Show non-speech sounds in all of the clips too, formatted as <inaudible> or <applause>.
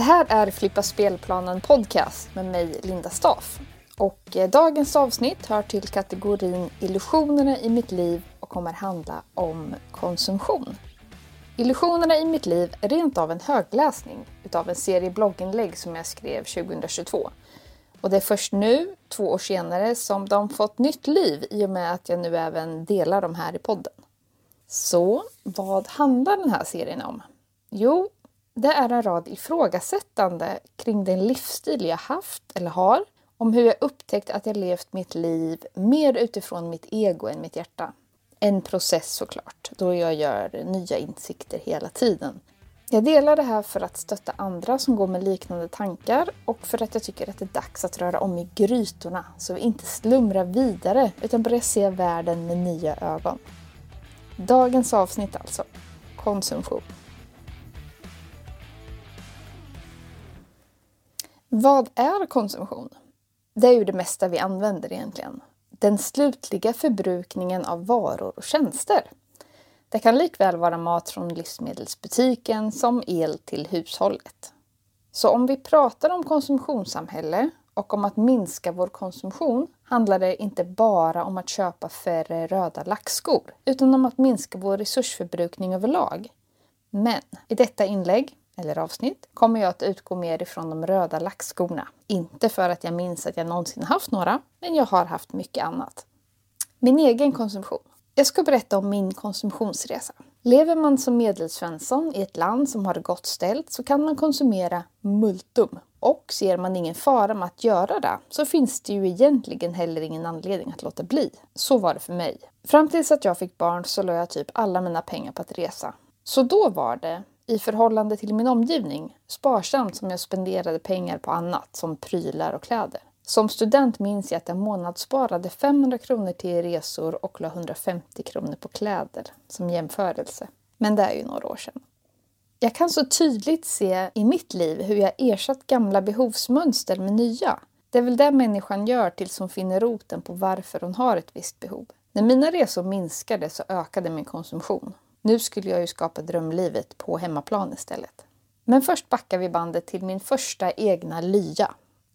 Det här är Flippa spelplanen podcast med mig Linda Staff. Och eh, dagens avsnitt hör till kategorin Illusionerna i mitt liv och kommer handla om konsumtion. Illusionerna i mitt liv är rent av en högläsning utav en serie blogginlägg som jag skrev 2022. Och det är först nu, två år senare, som de fått nytt liv i och med att jag nu även delar dem här i podden. Så vad handlar den här serien om? Jo, det är en rad ifrågasättande kring den livsstil jag haft eller har, om hur jag upptäckt att jag levt mitt liv mer utifrån mitt ego än mitt hjärta. En process såklart, då jag gör nya insikter hela tiden. Jag delar det här för att stötta andra som går med liknande tankar och för att jag tycker att det är dags att röra om i grytorna så vi inte slumrar vidare utan börjar se världen med nya ögon. Dagens avsnitt alltså, konsumtion. Vad är konsumtion? Det är ju det mesta vi använder egentligen. Den slutliga förbrukningen av varor och tjänster. Det kan likväl vara mat från livsmedelsbutiken som el till hushållet. Så om vi pratar om konsumtionssamhälle och om att minska vår konsumtion handlar det inte bara om att köpa färre röda lackskor utan om att minska vår resursförbrukning överlag. Men i detta inlägg eller avsnitt kommer jag att utgå mer ifrån de röda lackskorna. Inte för att jag minns att jag någonsin haft några, men jag har haft mycket annat. Min egen konsumtion. Jag ska berätta om min konsumtionsresa. Lever man som medelsvensson i ett land som har det gott ställt så kan man konsumera multum. Och ser man ingen fara med att göra det så finns det ju egentligen heller ingen anledning att låta bli. Så var det för mig. Fram tills att jag fick barn så la jag typ alla mina pengar på att resa. Så då var det, i förhållande till min omgivning, sparsamt som jag spenderade pengar på annat som prylar och kläder. Som student minns jag att jag månadssparade 500 kronor till resor och la 150 kronor på kläder som jämförelse. Men det är ju några år sedan. Jag kan så tydligt se i mitt liv hur jag ersatt gamla behovsmönster med nya. Det är väl det människan gör tills hon finner roten på varför hon har ett visst behov. När mina resor minskade så ökade min konsumtion. Nu skulle jag ju skapa drömlivet på hemmaplan istället. Men först backar vi bandet till min första egna lya.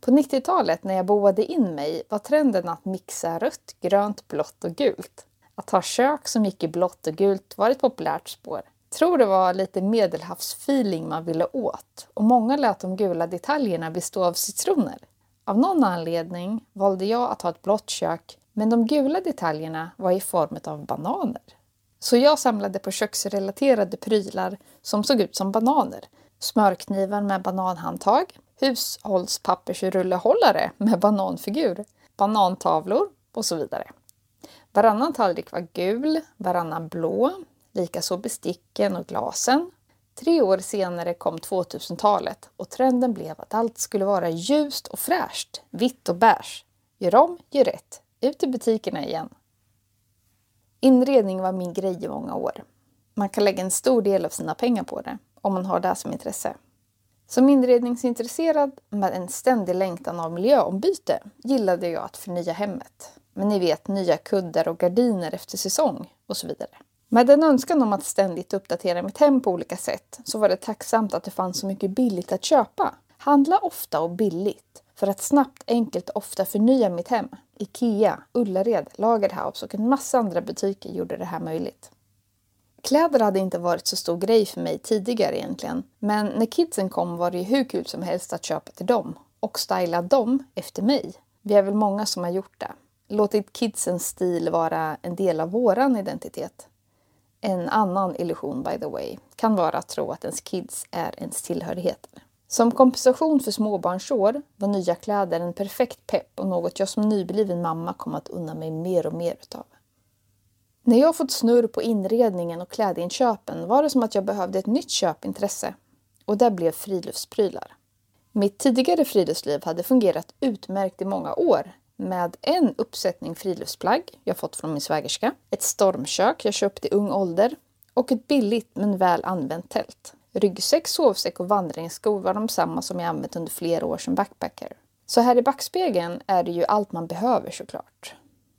På 90-talet när jag boade in mig var trenden att mixa rött, grönt, blått och gult. Att ha kök som gick i blått och gult var ett populärt spår. Tror det var lite medelhavsfeeling man ville åt och många lät de gula detaljerna bestå av citroner. Av någon anledning valde jag att ha ett blått kök men de gula detaljerna var i form av bananer. Så jag samlade på köksrelaterade prylar som såg ut som bananer. Smörknivar med bananhandtag, hushållspappersrullehållare med bananfigur, banantavlor och så vidare. Varannan tallrik var gul, varannan blå, likaså besticken och glasen. Tre år senare kom 2000-talet och trenden blev att allt skulle vara ljust och fräscht, vitt och beige. Gör om, gör rätt. Ut i butikerna igen. Inredning var min grej i många år. Man kan lägga en stor del av sina pengar på det om man har det som intresse. Som inredningsintresserad med en ständig längtan av miljöombyte gillade jag att förnya hemmet. Men ni vet, nya kuddar och gardiner efter säsong och så vidare. Med en önskan om att ständigt uppdatera mitt hem på olika sätt så var det tacksamt att det fanns så mycket billigt att köpa. Handla ofta och billigt för att snabbt, enkelt och ofta förnya mitt hem. Ikea, Ullared, Lagerhaus och en massa andra butiker gjorde det här möjligt. Kläder hade inte varit så stor grej för mig tidigare egentligen, men när kidsen kom var det ju hur kul som helst att köpa till dem och styla dem efter mig. Vi är väl många som har gjort det. Låtit kidsens stil vara en del av våran identitet. En annan illusion by the way kan vara att tro att ens kids är ens tillhörigheter. Som kompensation för småbarnsår var nya kläder en perfekt pepp och något jag som nybliven mamma kom att unna mig mer och mer utav. När jag fått snurr på inredningen och klädinköpen var det som att jag behövde ett nytt köpintresse. Och det blev friluftsprylar. Mitt tidigare friluftsliv hade fungerat utmärkt i många år med en uppsättning friluftsplagg jag fått från min svägerska, ett stormkök jag köpt i ung ålder och ett billigt men väl använt tält. Ryggsäck, sovsäck och vandringsskor var de samma som jag använt under flera år som backpacker. Så här i backspegeln är det ju allt man behöver såklart.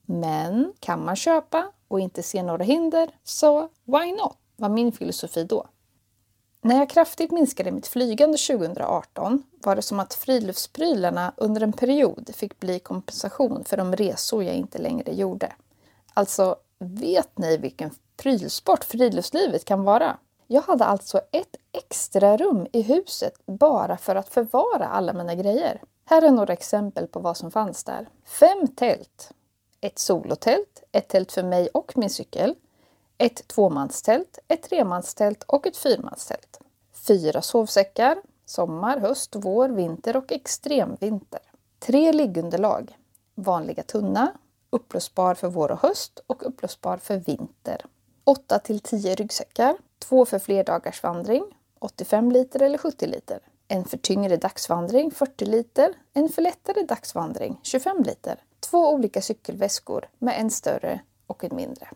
Men kan man köpa och inte se några hinder, så why not? var min filosofi då. När jag kraftigt minskade mitt flygande 2018 var det som att friluftsprylarna under en period fick bli kompensation för de resor jag inte längre gjorde. Alltså, vet ni vilken prylsport friluftslivet kan vara? Jag hade alltså ett extra rum i huset bara för att förvara alla mina grejer. Här är några exempel på vad som fanns där. Fem tält. Ett solotält, ett tält för mig och min cykel, ett tvåmanstält, ett tremanstält och ett fyrmanstält. Fyra sovsäckar, sommar, höst, vår, vinter och extremvinter. Tre liggunderlag, vanliga tunna, upplösbar för vår och höst och upplösbar för vinter. 8 till 10 ryggsäckar, två för flerdagars vandring, 85 liter eller 70 liter. En för tyngre dagsvandring, 40 liter. En för lättare dagsvandring, 25 liter. Två olika cykelväskor med en större och en mindre.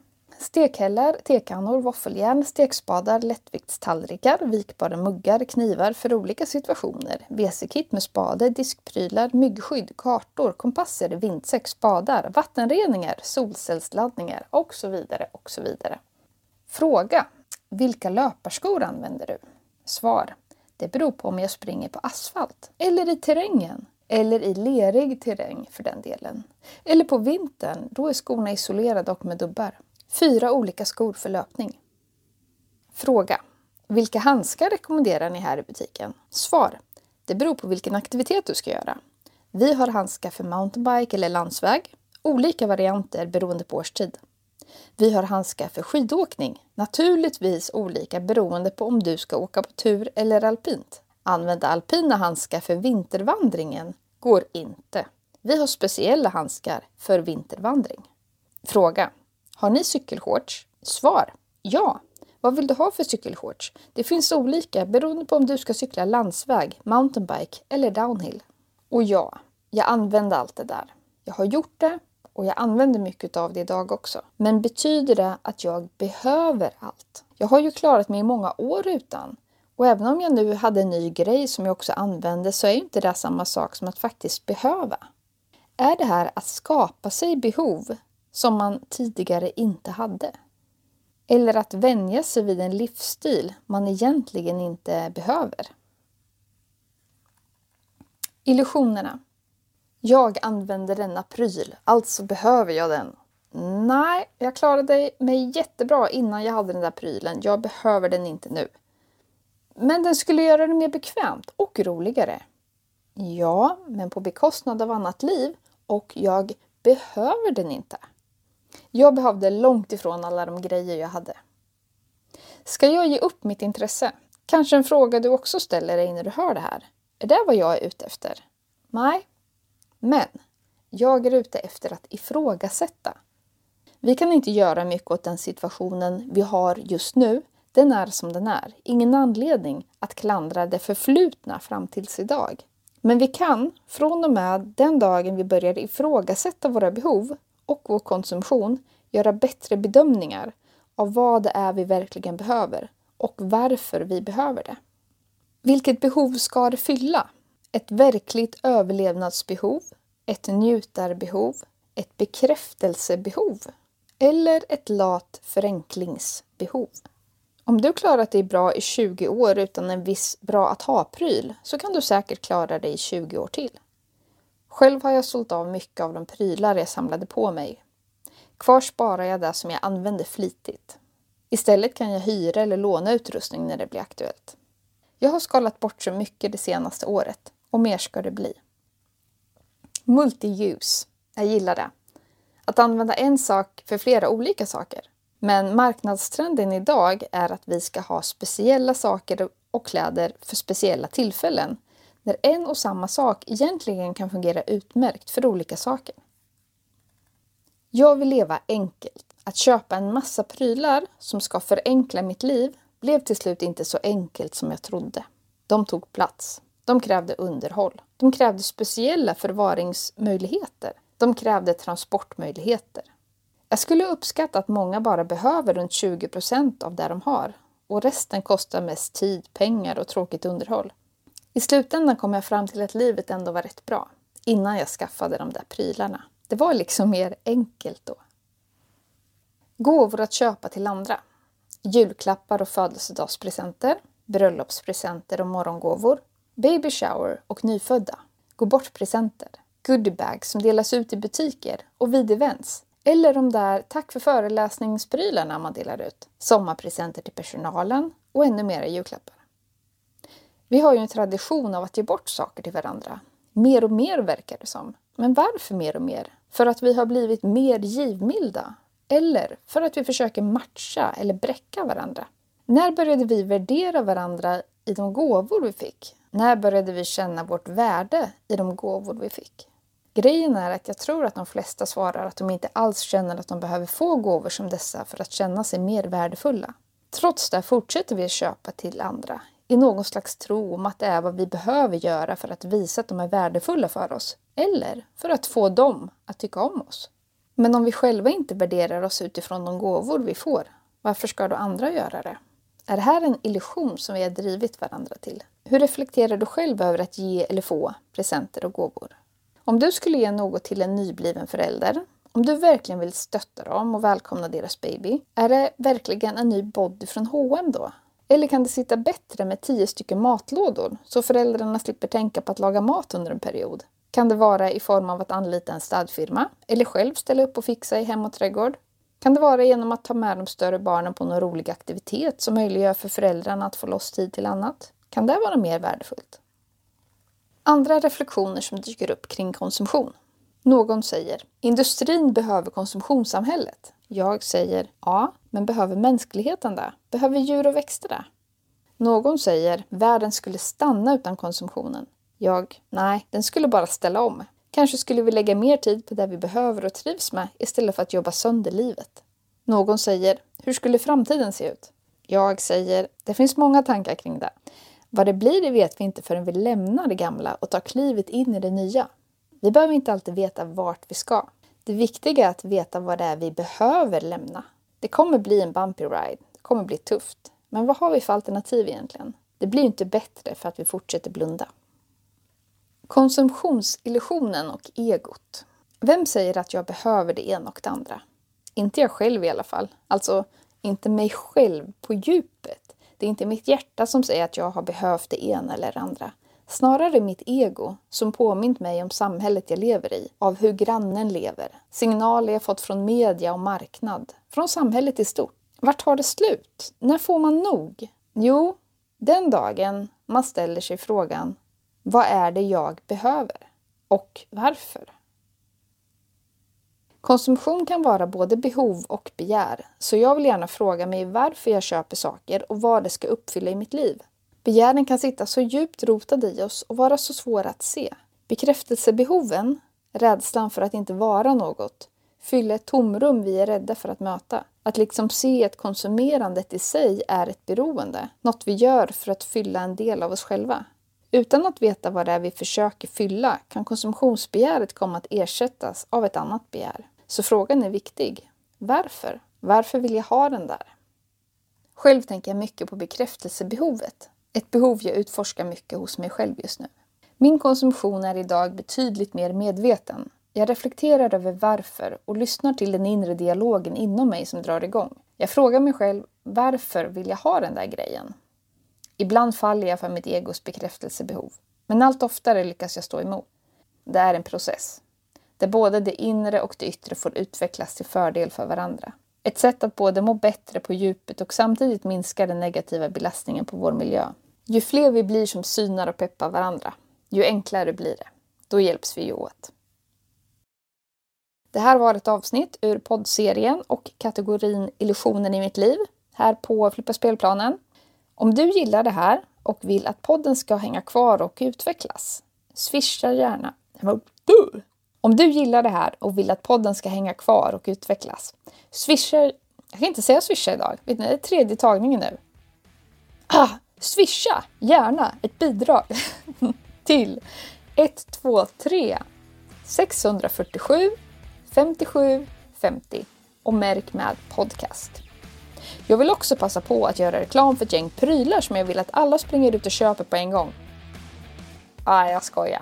Stekhällar, tekannor, våffeljärn, stekspadar, lättviktstallrikar, vikbara muggar, knivar för olika situationer, WC-kit med spade, diskprylar, myggskydd, kartor, kompasser, vindsäck, spadar, vattenreningar, solcellsladdningar och så vidare och så vidare. Fråga. Vilka löparskor använder du? Svar. Det beror på om jag springer på asfalt eller i terrängen eller i lerig terräng för den delen. Eller på vintern, då är skorna isolerade och med dubbar. Fyra olika skor för löpning. Fråga. Vilka handskar rekommenderar ni här i butiken? Svar. Det beror på vilken aktivitet du ska göra. Vi har handskar för mountainbike eller landsväg. Olika varianter beroende på årstid. Vi har handskar för skidåkning. Naturligtvis olika beroende på om du ska åka på tur eller alpint. Använda alpina handskar för vintervandringen går inte. Vi har speciella handskar för vintervandring. Fråga. Har ni cykelshorts? Svar. Ja. Vad vill du ha för cykelshorts? Det finns olika beroende på om du ska cykla landsväg, mountainbike eller downhill. Och ja, jag använder allt det där. Jag har gjort det och jag använder mycket av det idag också. Men betyder det att jag behöver allt? Jag har ju klarat mig i många år utan. Och även om jag nu hade en ny grej som jag också använde så är inte det samma sak som att faktiskt behöva. Är det här att skapa sig behov som man tidigare inte hade? Eller att vänja sig vid en livsstil man egentligen inte behöver? Illusionerna jag använder denna pryl, alltså behöver jag den. Nej, jag klarade mig jättebra innan jag hade den där prylen. Jag behöver den inte nu. Men den skulle göra det mer bekvämt och roligare. Ja, men på bekostnad av annat liv och jag behöver den inte. Jag behövde långt ifrån alla de grejer jag hade. Ska jag ge upp mitt intresse? Kanske en fråga du också ställer dig när du hör det här. Är det vad jag är ute efter? Nej, men jag är ute efter att ifrågasätta. Vi kan inte göra mycket åt den situationen vi har just nu. Den är som den är. Ingen anledning att klandra det förflutna fram tills idag. Men vi kan, från och med den dagen vi börjar ifrågasätta våra behov och vår konsumtion, göra bättre bedömningar av vad det är vi verkligen behöver och varför vi behöver det. Vilket behov ska det fylla? Ett verkligt överlevnadsbehov, ett njutarbehov, ett bekräftelsebehov eller ett lat förenklingsbehov. Om du klarat dig bra i 20 år utan en viss bra att ha-pryl så kan du säkert klara dig i 20 år till. Själv har jag sålt av mycket av de prylar jag samlade på mig. Kvar sparar jag det som jag använder flitigt. Istället kan jag hyra eller låna utrustning när det blir aktuellt. Jag har skalat bort så mycket det senaste året och mer ska det bli. Multi-use. Jag gillar det. Att använda en sak för flera olika saker. Men marknadstrenden idag är att vi ska ha speciella saker och kläder för speciella tillfällen. När en och samma sak egentligen kan fungera utmärkt för olika saker. Jag vill leva enkelt. Att köpa en massa prylar som ska förenkla mitt liv blev till slut inte så enkelt som jag trodde. De tog plats. De krävde underhåll. De krävde speciella förvaringsmöjligheter. De krävde transportmöjligheter. Jag skulle uppskatta att många bara behöver runt 20 procent av det de har och resten kostar mest tid, pengar och tråkigt underhåll. I slutändan kom jag fram till att livet ändå var rätt bra innan jag skaffade de där prylarna. Det var liksom mer enkelt då. Gåvor att köpa till andra. Julklappar och födelsedagspresenter bröllopspresenter och morgongåvor, baby shower och nyfödda, gå bort-presenter, goodiebags som delas ut i butiker och vid events, eller de där tack för föreläsningsprylarna man delar ut, sommarpresenter till personalen och ännu mera julklappar. Vi har ju en tradition av att ge bort saker till varandra. Mer och mer verkar det som. Men varför mer och mer? För att vi har blivit mer givmilda? Eller för att vi försöker matcha eller bräcka varandra? När började vi värdera varandra i de gåvor vi fick? När började vi känna vårt värde i de gåvor vi fick? Grejen är att jag tror att de flesta svarar att de inte alls känner att de behöver få gåvor som dessa för att känna sig mer värdefulla. Trots det fortsätter vi att köpa till andra i någon slags tro om att det är vad vi behöver göra för att visa att de är värdefulla för oss. Eller för att få dem att tycka om oss. Men om vi själva inte värderar oss utifrån de gåvor vi får, varför ska då andra göra det? Är det här en illusion som vi har drivit varandra till? Hur reflekterar du själv över att ge eller få presenter och gåvor? Om du skulle ge något till en nybliven förälder, om du verkligen vill stötta dem och välkomna deras baby, är det verkligen en ny body från H&M då? Eller kan det sitta bättre med tio stycken matlådor så föräldrarna slipper tänka på att laga mat under en period? Kan det vara i form av att anlita en städfirma eller själv ställa upp och fixa i hem och trädgård? Kan det vara genom att ta med de större barnen på någon rolig aktivitet som möjliggör för föräldrarna att få loss tid till annat? Kan det vara mer värdefullt? Andra reflektioner som dyker upp kring konsumtion. Någon säger industrin behöver konsumtionssamhället. Jag säger ja, men behöver mänskligheten det? Behöver djur och växter det? Någon säger världen skulle stanna utan konsumtionen. Jag nej, den skulle bara ställa om. Kanske skulle vi lägga mer tid på det vi behöver och trivs med istället för att jobba sönder livet. Någon säger hur skulle framtiden se ut? Jag säger det finns många tankar kring det. Vad det blir det vet vi inte förrän vi lämnar det gamla och tar klivet in i det nya. Vi behöver inte alltid veta vart vi ska. Det viktiga är att veta vad det är vi behöver lämna. Det kommer bli en bumpy ride. Det kommer bli tufft. Men vad har vi för alternativ egentligen? Det blir inte bättre för att vi fortsätter blunda. Konsumtionsillusionen och egot. Vem säger att jag behöver det ena och det andra? Inte jag själv i alla fall. Alltså, inte mig själv på djupet. Det är inte mitt hjärta som säger att jag har behövt det ena eller det andra. Snarare mitt ego som påmint mig om samhället jag lever i, av hur grannen lever, signaler jag fått från media och marknad, från samhället i stort. Vart tar det slut? När får man nog? Jo, den dagen man ställer sig frågan vad är det jag behöver? Och varför? Konsumtion kan vara både behov och begär, så jag vill gärna fråga mig varför jag köper saker och vad det ska uppfylla i mitt liv. Begären kan sitta så djupt rotade i oss och vara så svåra att se. Bekräftelsebehoven, rädslan för att inte vara något, fyller ett tomrum vi är rädda för att möta. Att liksom se att konsumerandet i sig är ett beroende, något vi gör för att fylla en del av oss själva. Utan att veta vad det är vi försöker fylla kan konsumtionsbegäret komma att ersättas av ett annat begär. Så frågan är viktig. Varför? Varför vill jag ha den där? Själv tänker jag mycket på bekräftelsebehovet. Ett behov jag utforskar mycket hos mig själv just nu. Min konsumtion är idag betydligt mer medveten. Jag reflekterar över varför och lyssnar till den inre dialogen inom mig som drar igång. Jag frågar mig själv varför vill jag ha den där grejen? Ibland faller jag för mitt egos bekräftelsebehov. Men allt oftare lyckas jag stå emot. Det är en process. Där både det inre och det yttre får utvecklas till fördel för varandra. Ett sätt att både må bättre på djupet och samtidigt minska den negativa belastningen på vår miljö. Ju fler vi blir som synar och peppar varandra, ju enklare blir det. Då hjälps vi ju åt. Det här var ett avsnitt ur poddserien och kategorin Illusionen i mitt liv här på Flippa spelplanen. Om du gillar det här och vill att podden ska hänga kvar och utvecklas, swisha gärna. Om du gillar det här och vill att podden ska hänga kvar och utvecklas, swisha... Jag kan inte säga swisha idag. Vet ni, det är tredje tagningen nu. Ah, swisha gärna ett bidrag <laughs> till 123 647 57 50 och märk med podcast. Jag vill också passa på att göra reklam för ett gäng prylar som jag vill att alla springer ut och köper på en gång. Ah, jag skojar.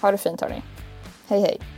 Ha det fint hörni. Hej hej!